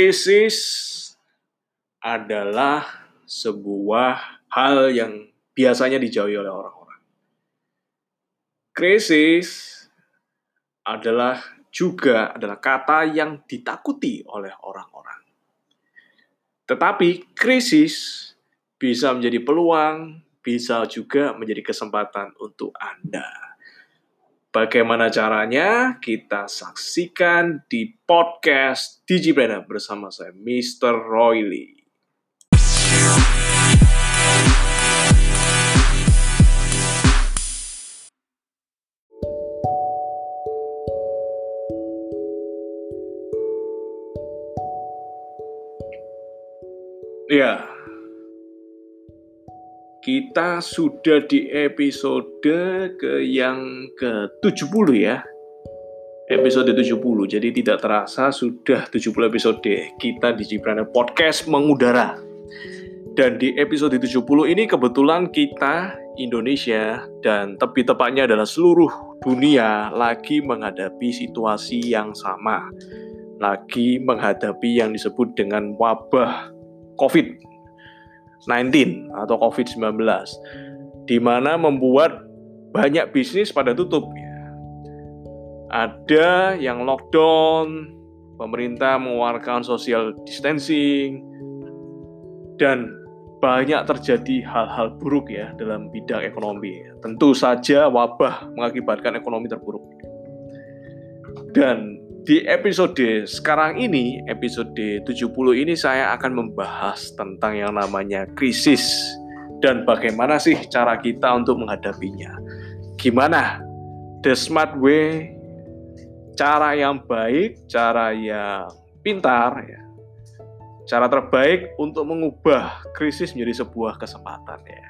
krisis adalah sebuah hal yang biasanya dijauhi oleh orang-orang. Krisis adalah juga adalah kata yang ditakuti oleh orang-orang. Tetapi krisis bisa menjadi peluang, bisa juga menjadi kesempatan untuk Anda. Bagaimana caranya? Kita saksikan di podcast Digipreneur bersama saya, Mr. Roy Lee. Ya, kita sudah di episode ke yang ke-70 ya. Episode 70. Jadi tidak terasa sudah 70 episode kita di Ciprana Podcast mengudara. Dan di episode 70 ini kebetulan kita Indonesia dan tepi tepatnya adalah seluruh dunia lagi menghadapi situasi yang sama. Lagi menghadapi yang disebut dengan wabah COVID 19 atau COVID-19 di mana membuat banyak bisnis pada tutup. Ada yang lockdown, pemerintah mengeluarkan social distancing dan banyak terjadi hal-hal buruk ya dalam bidang ekonomi. Tentu saja wabah mengakibatkan ekonomi terburuk. Dan di episode sekarang ini, episode 70 ini saya akan membahas tentang yang namanya krisis dan bagaimana sih cara kita untuk menghadapinya. Gimana the smart way, cara yang baik, cara yang pintar ya. Cara terbaik untuk mengubah krisis menjadi sebuah kesempatan ya.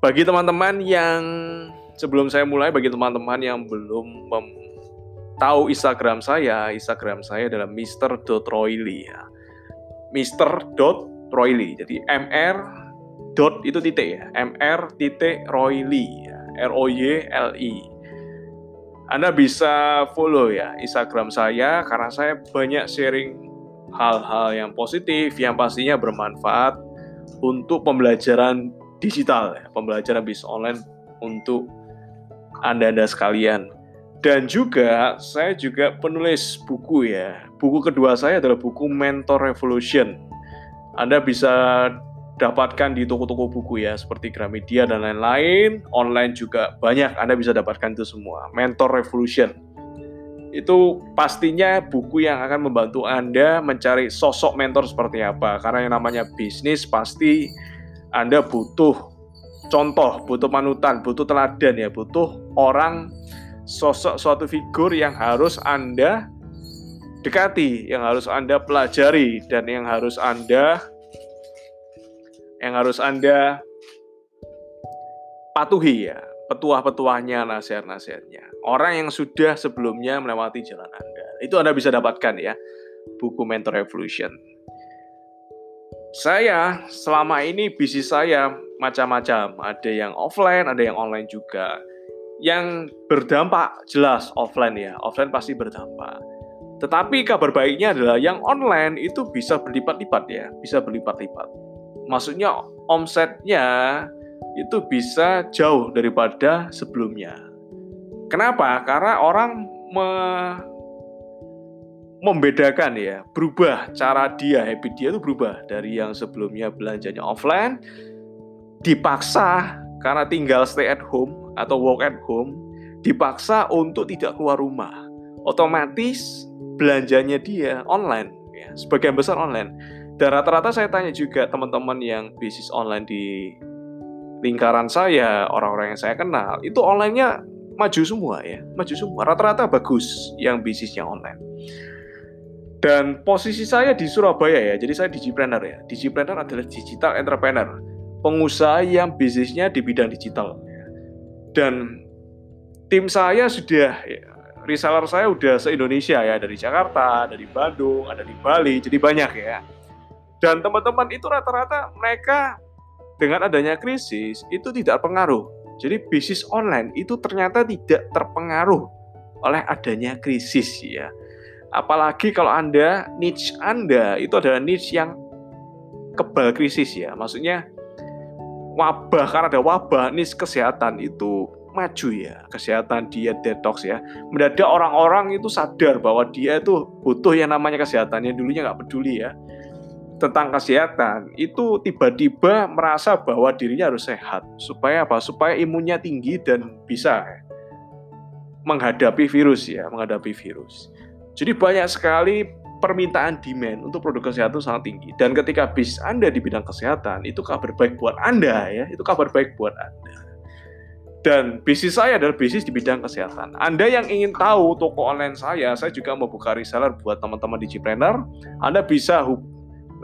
Bagi teman-teman yang sebelum saya mulai bagi teman-teman yang belum tahu Instagram saya, Instagram saya adalah Mr.Royli ya. Mr.Royli. Jadi MR dot itu titik ya. MR titik Royli ya. R O Y L I. Anda bisa follow ya Instagram saya karena saya banyak sharing hal-hal yang positif yang pastinya bermanfaat untuk pembelajaran digital ya, pembelajaran bisnis online untuk anda-anda sekalian. Dan juga saya juga penulis buku ya. Buku kedua saya adalah buku Mentor Revolution. Anda bisa dapatkan di toko-toko buku ya seperti Gramedia dan lain-lain. Online juga banyak Anda bisa dapatkan itu semua. Mentor Revolution. Itu pastinya buku yang akan membantu Anda mencari sosok mentor seperti apa. Karena yang namanya bisnis pasti Anda butuh contoh, butuh panutan, butuh teladan ya, butuh orang sosok suatu figur yang harus Anda dekati, yang harus Anda pelajari dan yang harus Anda yang harus Anda patuhi ya, petuah-petuahnya, nasihat-nasihatnya. Orang yang sudah sebelumnya melewati jalan Anda. Itu Anda bisa dapatkan ya, buku Mentor Revolution. Saya selama ini bisnis saya macam-macam. Ada yang offline, ada yang online juga. Yang berdampak jelas offline ya, offline pasti berdampak. Tetapi kabar baiknya adalah yang online itu bisa berlipat-lipat ya, bisa berlipat-lipat. Maksudnya omsetnya itu bisa jauh daripada sebelumnya. Kenapa? Karena orang me membedakan ya, berubah cara dia, habit dia itu berubah dari yang sebelumnya belanjanya offline dipaksa karena tinggal stay at home atau work at home dipaksa untuk tidak keluar rumah. Otomatis belanjanya dia online ya, sebagian besar online. Dan rata-rata saya tanya juga teman-teman yang bisnis online di lingkaran saya, orang-orang yang saya kenal, itu onlinenya maju semua ya, maju semua. Rata-rata bagus yang bisnisnya online. Dan posisi saya di Surabaya ya, jadi saya digipreneur ya. Digipreneur adalah digital entrepreneur, pengusaha yang bisnisnya di bidang digital. Dan tim saya sudah, ya, reseller saya udah se-Indonesia ya, dari Jakarta, dari Bandung, ada di Bali, jadi banyak ya. Dan teman-teman itu rata-rata mereka dengan adanya krisis itu tidak pengaruh. Jadi bisnis online itu ternyata tidak terpengaruh oleh adanya krisis ya Apalagi kalau Anda, niche Anda itu adalah niche yang kebal krisis ya. Maksudnya wabah, karena ada wabah, niche kesehatan itu maju ya. Kesehatan diet detox ya. Mendadak orang-orang itu sadar bahwa dia itu butuh yang namanya kesehatan. Yang dulunya nggak peduli ya tentang kesehatan itu tiba-tiba merasa bahwa dirinya harus sehat supaya apa supaya imunnya tinggi dan bisa menghadapi virus ya menghadapi virus jadi banyak sekali permintaan demand untuk produk kesehatan sangat tinggi dan ketika bis Anda di bidang kesehatan itu kabar baik buat Anda ya itu kabar baik buat Anda dan bisnis saya adalah bisnis di bidang kesehatan. Anda yang ingin tahu toko online saya, saya juga mau buka reseller buat teman-teman Digipreneur. Anda bisa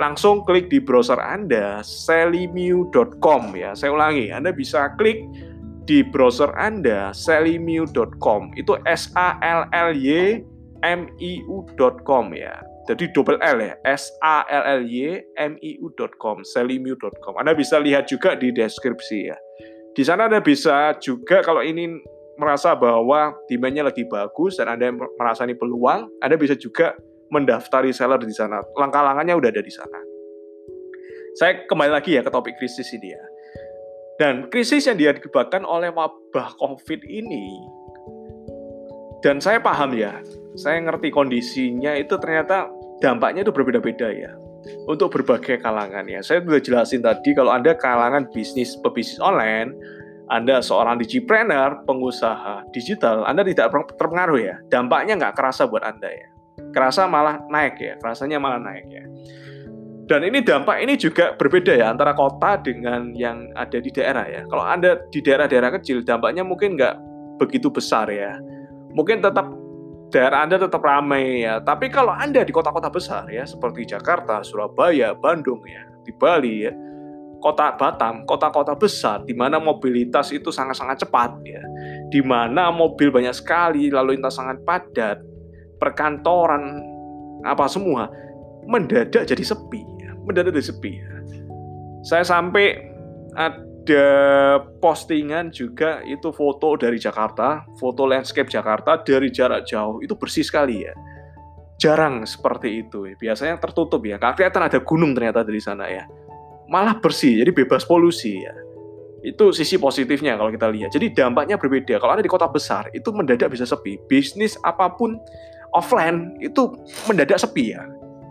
langsung klik di browser Anda selimiu.com ya. Saya ulangi, Anda bisa klik di browser Anda selimiu.com. Itu S A L L Y M I U.com ya. Jadi double L ya, S A L L Y M I U.com, selimiu.com. Anda bisa lihat juga di deskripsi ya. Di sana Anda bisa juga kalau ini merasa bahwa demandnya lagi bagus dan Anda merasa ini peluang, Anda bisa juga mendaftari seller di sana. Langkah-langkahnya udah ada di sana. Saya kembali lagi ya ke topik krisis ini ya. Dan krisis yang diakibatkan oleh wabah COVID ini, dan saya paham ya, saya ngerti kondisinya itu ternyata dampaknya itu berbeda-beda ya. Untuk berbagai kalangan ya. Saya sudah jelasin tadi kalau Anda kalangan bisnis pebisnis online, anda seorang digipreneur, pengusaha digital, Anda tidak terpengaruh ya. Dampaknya nggak kerasa buat Anda ya kerasa malah naik ya, rasanya malah naik ya. Dan ini dampak ini juga berbeda ya antara kota dengan yang ada di daerah ya. Kalau Anda di daerah-daerah kecil dampaknya mungkin nggak begitu besar ya. Mungkin tetap daerah Anda tetap ramai ya. Tapi kalau Anda di kota-kota besar ya seperti Jakarta, Surabaya, Bandung ya, di Bali ya, kota Batam, kota-kota besar di mana mobilitas itu sangat-sangat cepat ya. Di mana mobil banyak sekali, lalu lintas sangat padat perkantoran, apa semua mendadak jadi sepi, mendadak jadi sepi. Saya sampai ada postingan juga itu foto dari Jakarta, foto landscape Jakarta dari jarak jauh itu bersih sekali ya. Jarang seperti itu. Biasanya tertutup ya. Gak kelihatan ada gunung ternyata dari sana ya. Malah bersih, jadi bebas polusi ya. Itu sisi positifnya kalau kita lihat. Jadi dampaknya berbeda. Kalau ada di kota besar, itu mendadak bisa sepi. Bisnis apa pun offline itu mendadak sepi ya,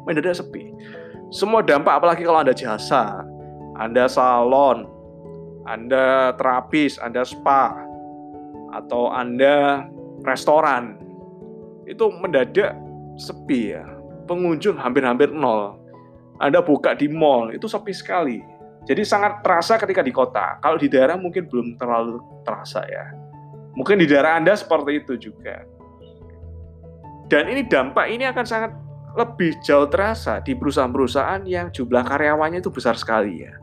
mendadak sepi. Semua dampak apalagi kalau Anda jasa, Anda salon, Anda terapis, Anda spa, atau Anda restoran, itu mendadak sepi ya. Pengunjung hampir-hampir nol. Anda buka di mall, itu sepi sekali. Jadi sangat terasa ketika di kota. Kalau di daerah mungkin belum terlalu terasa ya. Mungkin di daerah Anda seperti itu juga. Dan ini dampak ini akan sangat lebih jauh terasa di perusahaan-perusahaan yang jumlah karyawannya itu besar sekali ya.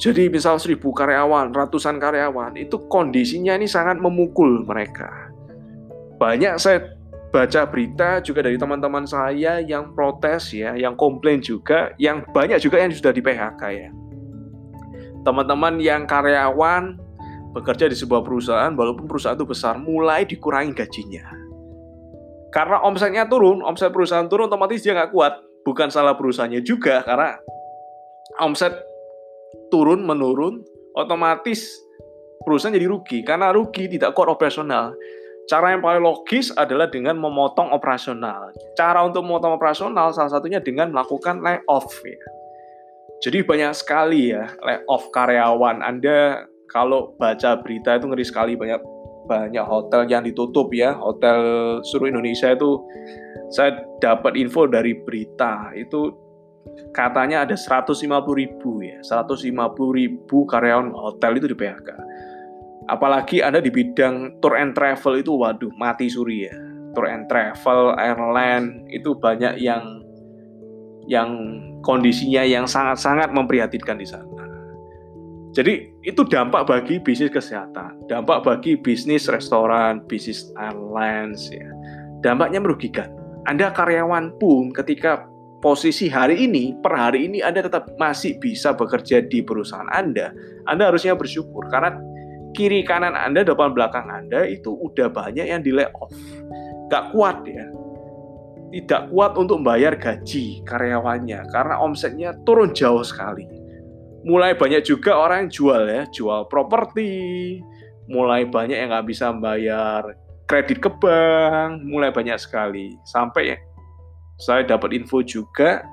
Jadi misal seribu karyawan, ratusan karyawan, itu kondisinya ini sangat memukul mereka. Banyak saya baca berita juga dari teman-teman saya yang protes ya, yang komplain juga, yang banyak juga yang sudah di PHK ya. Teman-teman yang karyawan bekerja di sebuah perusahaan, walaupun perusahaan itu besar, mulai dikurangi gajinya karena omsetnya turun, omset perusahaan turun, otomatis dia nggak kuat. Bukan salah perusahaannya juga, karena omset turun menurun, otomatis perusahaan jadi rugi. Karena rugi tidak kuat operasional. Cara yang paling logis adalah dengan memotong operasional. Cara untuk memotong operasional salah satunya dengan melakukan layoff. Ya. Jadi banyak sekali ya layoff karyawan. Anda kalau baca berita itu ngeri sekali banyak banyak hotel yang ditutup ya hotel seluruh Indonesia itu saya dapat info dari berita itu katanya ada 150 ribu ya 150 ribu karyawan hotel itu di PHK apalagi ada di bidang tour and travel itu waduh mati suri ya tour and travel airline itu banyak yang yang kondisinya yang sangat-sangat memprihatinkan di sana jadi itu dampak bagi bisnis kesehatan, dampak bagi bisnis restoran, bisnis airlines ya. Dampaknya merugikan. Anda karyawan pun ketika posisi hari ini, per hari ini Anda tetap masih bisa bekerja di perusahaan Anda, Anda harusnya bersyukur karena kiri kanan Anda, depan belakang Anda itu udah banyak yang di layoff. Gak kuat ya. tidak kuat untuk membayar gaji karyawannya karena omsetnya turun jauh sekali. Mulai banyak juga orang yang jual ya, jual properti, mulai banyak yang nggak bisa membayar kredit ke bank, mulai banyak sekali. Sampai saya dapat info juga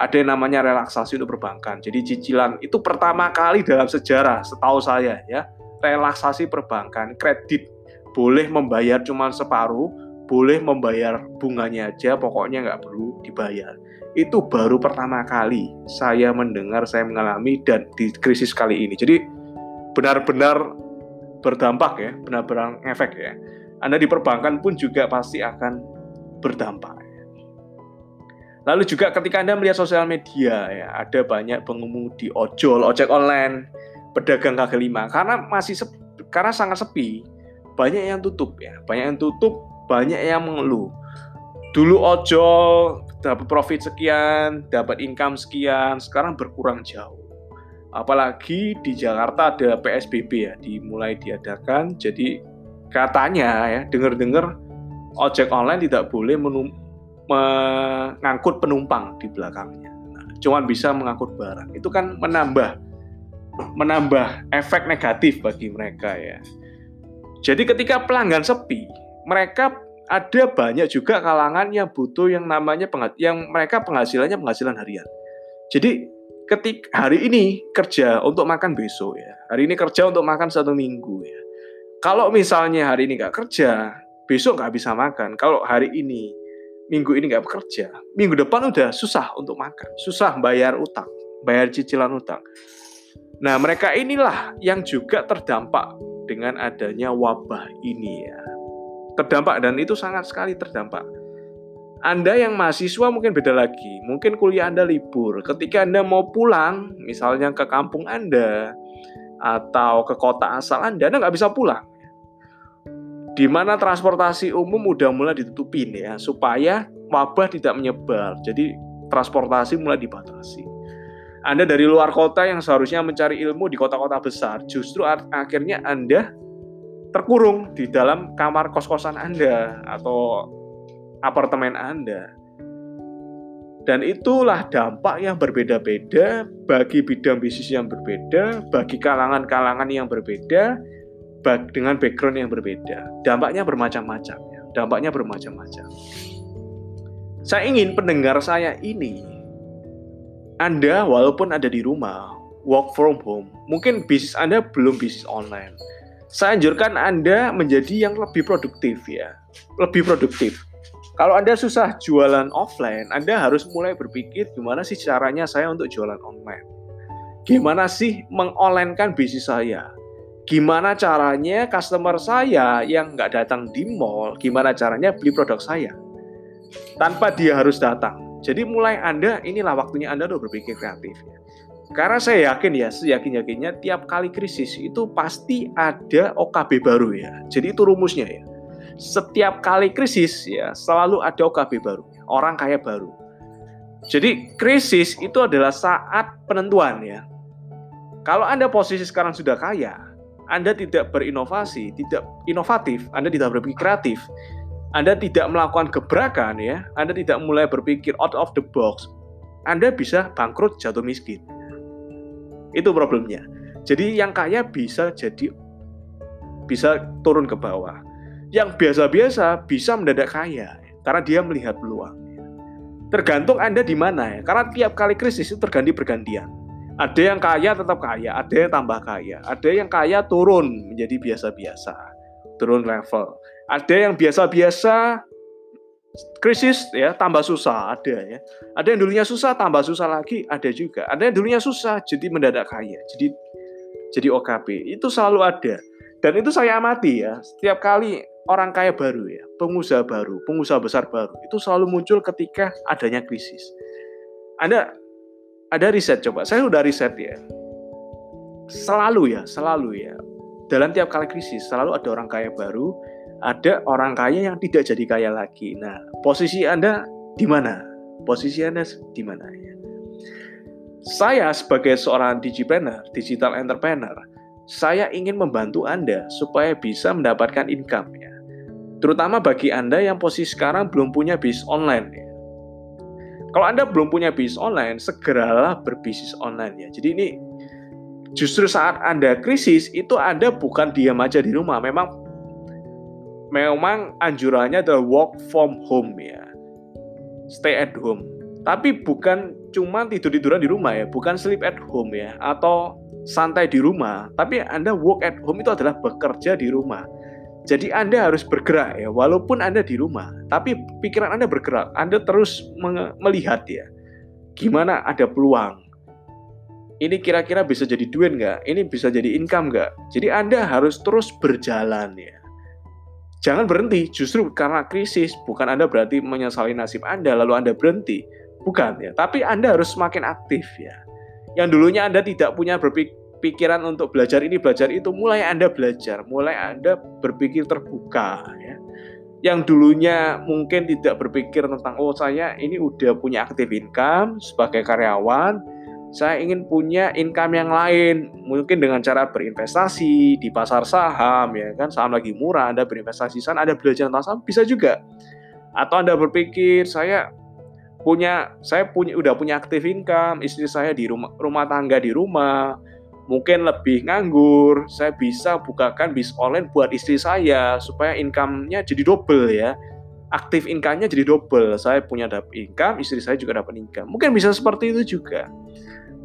ada yang namanya relaksasi untuk perbankan. Jadi cicilan itu pertama kali dalam sejarah setahu saya ya, relaksasi perbankan, kredit boleh membayar cuma separuh, boleh membayar bunganya aja, pokoknya nggak perlu dibayar. Itu baru pertama kali saya mendengar, saya mengalami dan di krisis kali ini. Jadi benar-benar berdampak ya, benar-benar efek ya. Anda di perbankan pun juga pasti akan berdampak. Lalu juga ketika Anda melihat sosial media ya, ada banyak pengemudi ojol, ojek online, pedagang kaki lima karena masih sepi, karena sangat sepi, banyak yang tutup ya, banyak yang tutup banyak yang mengeluh. Dulu ojol dapat profit sekian, dapat income sekian, sekarang berkurang jauh. Apalagi di Jakarta ada PSBB ya, dimulai diadakan. Jadi katanya ya, dengar-dengar ojek online tidak boleh menum mengangkut penumpang di belakangnya. Nah, cuman bisa mengangkut barang. Itu kan menambah menambah efek negatif bagi mereka ya. Jadi ketika pelanggan sepi, mereka ada banyak juga kalangan yang butuh yang namanya yang mereka penghasilannya penghasilan harian. Jadi ketik hari ini kerja untuk makan besok ya. Hari ini kerja untuk makan satu minggu ya. Kalau misalnya hari ini nggak kerja, besok nggak bisa makan. Kalau hari ini minggu ini nggak bekerja, minggu depan udah susah untuk makan, susah bayar utang, bayar cicilan utang. Nah mereka inilah yang juga terdampak dengan adanya wabah ini ya terdampak dan itu sangat sekali terdampak. Anda yang mahasiswa mungkin beda lagi. Mungkin kuliah Anda libur. Ketika Anda mau pulang, misalnya ke kampung Anda atau ke kota asal Anda, Anda nggak bisa pulang. Di mana transportasi umum udah mulai ditutupin ya, supaya wabah tidak menyebar. Jadi transportasi mulai dibatasi. Anda dari luar kota yang seharusnya mencari ilmu di kota-kota besar, justru akhirnya Anda terkurung di dalam kamar kos-kosan Anda atau apartemen Anda. Dan itulah dampak yang berbeda-beda bagi bidang bisnis yang berbeda, bagi kalangan-kalangan yang berbeda, dengan background yang berbeda. Dampaknya bermacam-macam. Ya. Dampaknya bermacam-macam. Saya ingin pendengar saya ini, Anda walaupun ada di rumah, work from home, mungkin bisnis Anda belum bisnis online saya anjurkan Anda menjadi yang lebih produktif ya. Lebih produktif. Kalau Anda susah jualan offline, Anda harus mulai berpikir gimana sih caranya saya untuk jualan online. Gimana sih mengonlinekan bisnis saya? Gimana caranya customer saya yang nggak datang di mall, gimana caranya beli produk saya? Tanpa dia harus datang. Jadi mulai Anda, inilah waktunya Anda untuk berpikir kreatif. Ya. Karena saya yakin ya, seyakin-yakinnya tiap kali krisis itu pasti ada OKB baru ya. Jadi itu rumusnya ya. Setiap kali krisis ya selalu ada OKB baru, orang kaya baru. Jadi krisis itu adalah saat penentuan ya. Kalau Anda posisi sekarang sudah kaya, Anda tidak berinovasi, tidak inovatif, Anda tidak berpikir kreatif, Anda tidak melakukan gebrakan ya, Anda tidak mulai berpikir out of the box, Anda bisa bangkrut jatuh miskin. Itu problemnya. Jadi yang kaya bisa jadi bisa turun ke bawah. Yang biasa-biasa bisa mendadak kaya karena dia melihat peluang. Tergantung Anda di mana ya. Karena tiap kali krisis itu terganti bergantian. Ada yang kaya tetap kaya, ada yang tambah kaya, ada yang kaya turun menjadi biasa-biasa, turun level. Ada yang biasa-biasa krisis ya tambah susah ada ya. Ada yang dulunya susah tambah susah lagi ada juga. Ada yang dulunya susah jadi mendadak kaya jadi jadi OKP itu selalu ada. Dan itu saya amati ya setiap kali orang kaya baru ya pengusaha baru pengusaha besar baru itu selalu muncul ketika adanya krisis. Anda ada riset coba saya udah riset ya selalu ya selalu ya dalam tiap kali krisis selalu ada orang kaya baru ada orang kaya yang tidak jadi kaya lagi. Nah, posisi Anda di mana? Posisi Anda di mana ya? Saya sebagai seorang digipreneur, digital entrepreneur, saya ingin membantu Anda supaya bisa mendapatkan income ya. Terutama bagi Anda yang posisi sekarang belum punya bisnis online ya. Kalau Anda belum punya bisnis online, segeralah berbisnis online ya. Jadi ini justru saat Anda krisis itu Anda bukan diam aja di rumah. Memang memang anjurannya adalah work from home ya. Stay at home. Tapi bukan cuma tidur-tiduran di rumah ya, bukan sleep at home ya atau santai di rumah, tapi Anda work at home itu adalah bekerja di rumah. Jadi Anda harus bergerak ya, walaupun Anda di rumah, tapi pikiran Anda bergerak. Anda terus melihat ya, gimana ada peluang. Ini kira-kira bisa jadi duit nggak? Ini bisa jadi income nggak? Jadi Anda harus terus berjalan ya. Jangan berhenti, justru karena krisis, bukan Anda berarti menyesali nasib Anda, lalu Anda berhenti. Bukan ya, tapi Anda harus semakin aktif ya. Yang dulunya Anda tidak punya berpikir pikiran untuk belajar ini belajar itu mulai Anda belajar, mulai Anda berpikir terbuka ya. Yang dulunya mungkin tidak berpikir tentang oh saya ini udah punya aktif income sebagai karyawan, saya ingin punya income yang lain, mungkin dengan cara berinvestasi di pasar saham ya kan, saham lagi murah, Anda berinvestasi sana, Anda belajar tentang saham bisa juga. Atau Anda berpikir saya punya saya punya udah punya aktif income, istri saya di rumah rumah tangga di rumah, mungkin lebih nganggur, saya bisa bukakan bis online buat istri saya supaya income-nya jadi double ya. Aktif income-nya jadi double. Saya punya dapat income, istri saya juga dapat income. Mungkin bisa seperti itu juga.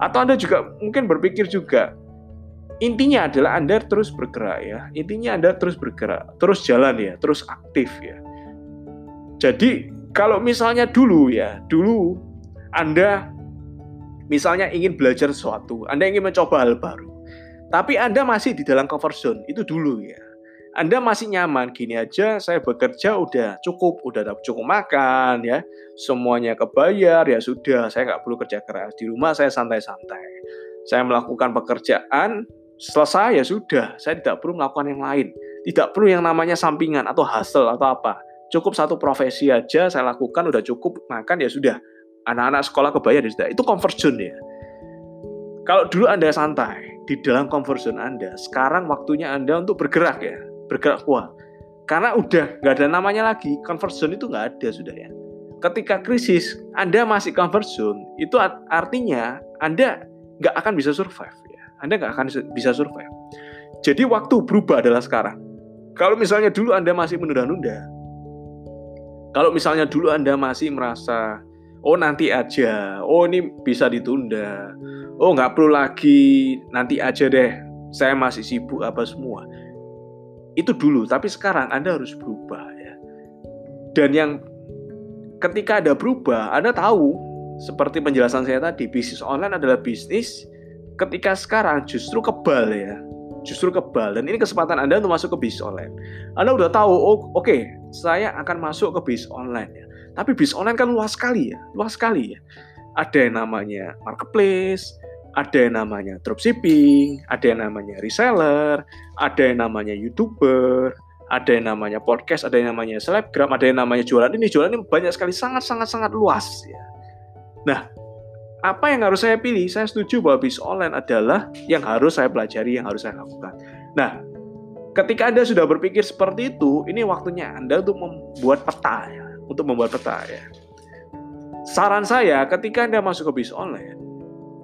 Atau Anda juga mungkin berpikir juga, intinya adalah Anda terus bergerak ya. Intinya Anda terus bergerak, terus jalan ya, terus aktif ya. Jadi kalau misalnya dulu ya, dulu Anda Misalnya ingin belajar sesuatu, Anda ingin mencoba hal baru. Tapi Anda masih di dalam comfort zone, itu dulu ya. Anda masih nyaman, gini aja saya bekerja udah cukup, udah cukup makan ya, semuanya kebayar ya sudah, saya nggak perlu kerja keras di rumah saya santai-santai. Saya melakukan pekerjaan selesai ya sudah, saya tidak perlu melakukan yang lain, tidak perlu yang namanya sampingan atau hasil atau apa. Cukup satu profesi aja saya lakukan udah cukup makan ya sudah, anak-anak sekolah kebayar ya sudah itu comfort zone ya kalau dulu anda santai di dalam zone anda sekarang waktunya anda untuk bergerak ya bergerak kuat. Karena udah nggak ada namanya lagi zone itu nggak ada sudah ya. Ketika krisis anda masih zone itu artinya anda nggak akan bisa survive ya. Anda nggak akan bisa survive. Jadi waktu berubah adalah sekarang. Kalau misalnya dulu anda masih menunda-nunda kalau misalnya dulu Anda masih merasa oh nanti aja, oh ini bisa ditunda, oh nggak perlu lagi, nanti aja deh, saya masih sibuk apa semua. Itu dulu, tapi sekarang Anda harus berubah ya. Dan yang ketika ada berubah, Anda tahu seperti penjelasan saya tadi, bisnis online adalah bisnis ketika sekarang justru kebal ya. Justru kebal dan ini kesempatan Anda untuk masuk ke bisnis online. Anda udah tahu, oh oke, okay, saya akan masuk ke bisnis online ya tapi bisnis online kan luas sekali ya, luas sekali ya. Ada yang namanya marketplace, ada yang namanya dropshipping, ada yang namanya reseller, ada yang namanya youtuber, ada yang namanya podcast, ada yang namanya selebgram, ada yang namanya jualan ini, jualan ini banyak sekali, sangat sangat sangat luas ya. Nah, apa yang harus saya pilih? Saya setuju bahwa bisnis online adalah yang harus saya pelajari, yang harus saya lakukan. Nah, ketika Anda sudah berpikir seperti itu, ini waktunya Anda untuk membuat peta ya untuk membuat peta ya. Saran saya ketika Anda masuk ke bisnis online,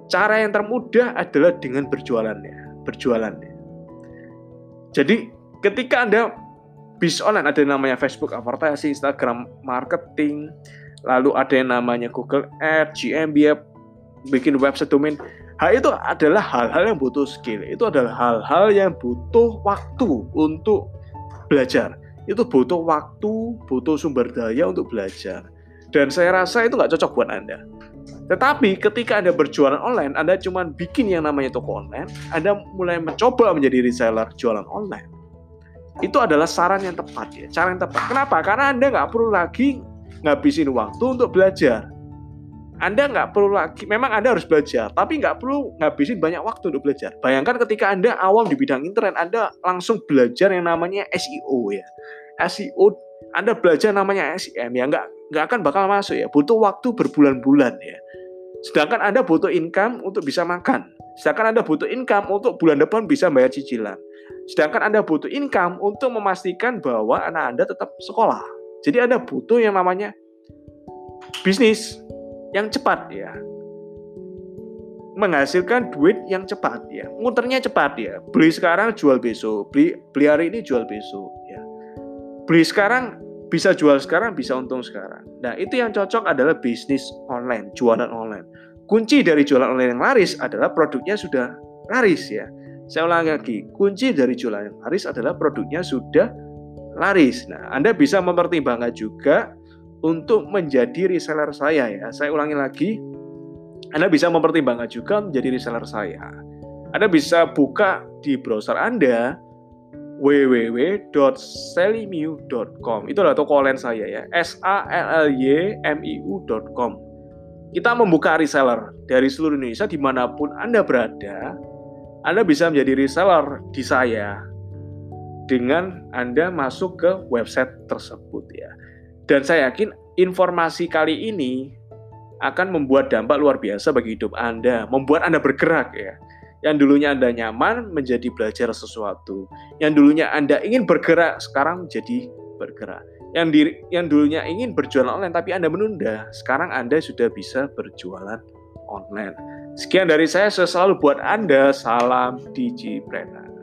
cara yang termudah adalah dengan berjualannya, berjualannya. Jadi ketika Anda bisnis online ada yang namanya Facebook advertising, Instagram marketing, lalu ada yang namanya Google Ads, GMB, bikin website domain. Hal itu adalah hal-hal yang butuh skill. Itu adalah hal-hal yang butuh waktu untuk belajar itu butuh waktu, butuh sumber daya untuk belajar. Dan saya rasa itu nggak cocok buat Anda. Tetapi ketika Anda berjualan online, Anda cuma bikin yang namanya toko online, Anda mulai mencoba menjadi reseller jualan online. Itu adalah saran yang tepat ya, cara yang tepat. Kenapa? Karena Anda nggak perlu lagi ngabisin waktu untuk belajar. Anda nggak perlu lagi, memang Anda harus belajar, tapi nggak perlu ngabisin banyak waktu untuk belajar. Bayangkan ketika Anda awam di bidang internet, Anda langsung belajar yang namanya SEO ya. SEO, Anda belajar namanya SEM ya, nggak nggak akan bakal masuk ya. Butuh waktu berbulan-bulan ya. Sedangkan Anda butuh income untuk bisa makan. Sedangkan Anda butuh income untuk bulan depan bisa bayar cicilan. Sedangkan Anda butuh income untuk memastikan bahwa anak Anda tetap sekolah. Jadi Anda butuh yang namanya bisnis yang cepat ya. Menghasilkan duit yang cepat ya. Muternya cepat ya. Beli sekarang jual besok, beli beli hari ini jual besok ya. Beli sekarang bisa jual sekarang, bisa untung sekarang. Nah, itu yang cocok adalah bisnis online, jualan online. Kunci dari jualan online yang laris adalah produknya sudah laris ya. Saya ulangi lagi, kunci dari jualan yang laris adalah produknya sudah laris. Nah, Anda bisa mempertimbangkan juga untuk menjadi reseller saya ya. Saya ulangi lagi, Anda bisa mempertimbangkan juga menjadi reseller saya. Anda bisa buka di browser Anda www.selimiu.com. Itu adalah toko online saya ya. S A L L Y M I U.com. Kita membuka reseller dari seluruh Indonesia di mana pun Anda berada. Anda bisa menjadi reseller di saya dengan Anda masuk ke website tersebut ya. Dan saya yakin informasi kali ini akan membuat dampak luar biasa bagi hidup Anda, membuat Anda bergerak ya. Yang dulunya Anda nyaman menjadi belajar sesuatu. Yang dulunya Anda ingin bergerak sekarang menjadi bergerak. Yang diri, yang dulunya ingin berjualan online tapi Anda menunda, sekarang Anda sudah bisa berjualan online. Sekian dari saya, saya selalu buat Anda salam Digipreneur.